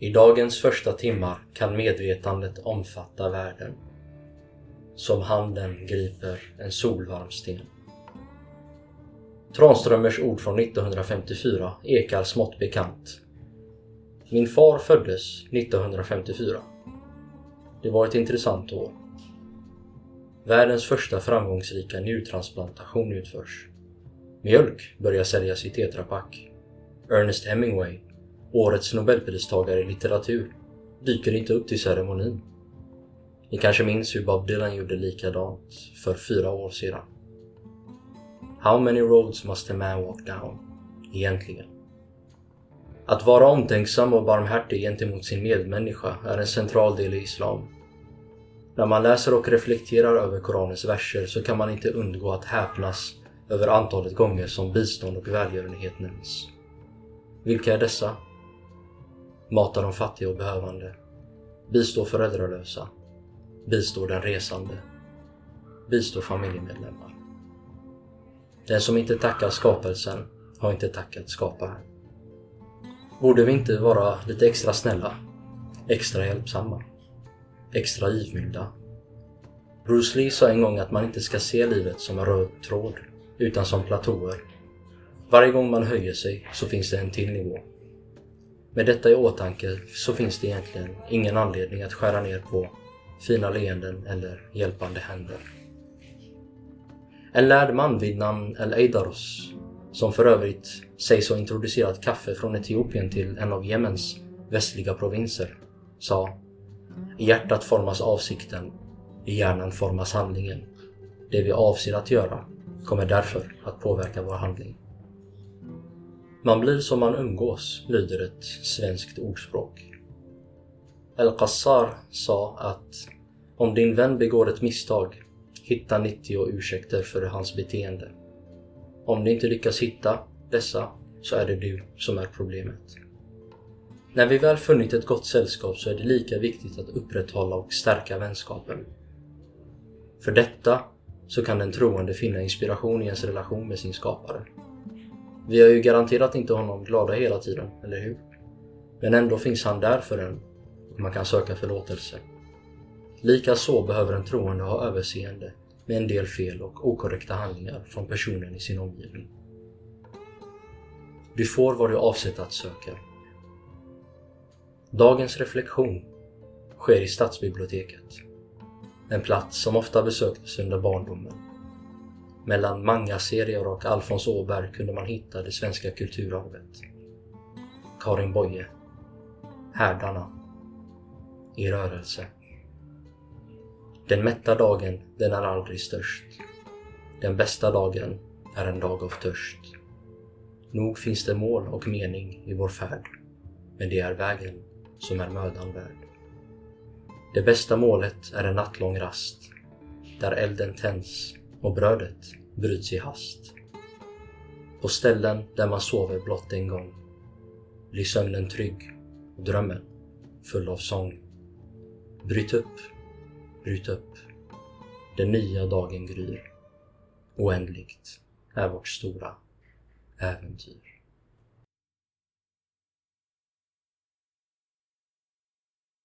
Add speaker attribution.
Speaker 1: I dagens första timmar kan medvetandet omfatta världen. Som handen griper en solvarm sten. Tranströmers ord från 1954 ekar smått bekant. Min far föddes 1954. Det var ett intressant år. Världens första framgångsrika njurtransplantation utförs. Mjölk börjar säljas i tetrapack. Ernest Hemingway, årets nobelpristagare i litteratur, dyker inte upp till ceremonin. Ni kanske minns hur Bob Dylan gjorde likadant för fyra år sedan. How many roads must a man walk down? Egentligen. Att vara omtänksam och barmhärtig gentemot sin medmänniska är en central del i Islam. När man läser och reflekterar över Koranens verser så kan man inte undgå att häpnas över antalet gånger som bistånd och välgörenhet nämns. Vilka är dessa? Mata de fattiga och behövande. Bistå föräldralösa. Bistå den resande. Bistå familjemedlemmar. Den som inte tackar skapelsen har inte tackat skaparen. Borde vi inte vara lite extra snälla? Extra hjälpsamma? Extra givmilda? Bruce Lee sa en gång att man inte ska se livet som en röd tråd, utan som platåer. Varje gång man höjer sig så finns det en till nivå. Med detta i åtanke så finns det egentligen ingen anledning att skära ner på fina leenden eller hjälpande händer. En lärd man vid namn El Eidaros, som för övrigt sägs ha introducerat kaffe från Etiopien till en av Jemens västliga provinser, sa I hjärtat formas avsikten, i hjärnan formas handlingen. Det vi avser att göra kommer därför att påverka vår handling. Man blir som man umgås, lyder ett svenskt ordspråk. El-Qassar sa att om din vän begår ett misstag, hitta 90 ursäkter för hans beteende. Om du inte lyckas hitta dessa så är det du som är problemet. När vi väl funnit ett gott sällskap så är det lika viktigt att upprätthålla och stärka vänskapen. För detta så kan den troende finna inspiration i ens relation med sin skapare. Vi har ju garanterat inte honom glada hela tiden, eller hur? Men ändå finns han där för en och man kan söka förlåtelse. Likaså behöver en troende ha överseende med en del fel och okorrekta handlingar från personen i sin omgivning. Du får vad du avsett att söka. Dagens reflektion sker i stadsbiblioteket. En plats som ofta besöktes under barndomen. Mellan manga-serier och Alfons Åberg kunde man hitta det svenska kulturarvet. Karin Boye. Härdarna. I rörelse. Den mätta dagen, den är aldrig störst. Den bästa dagen är en dag av törst. Nog finns det mål och mening i vår färd, men det är vägen som är mödan värd. Det bästa målet är en nattlång rast, där elden tänds och brödet bryts i hast. På ställen där man sover blott en gång blir sömnen trygg och drömmen full av sång. Bryt upp Bryt upp. Den nya dagen gryr. Oändligt är vårt stora äventyr.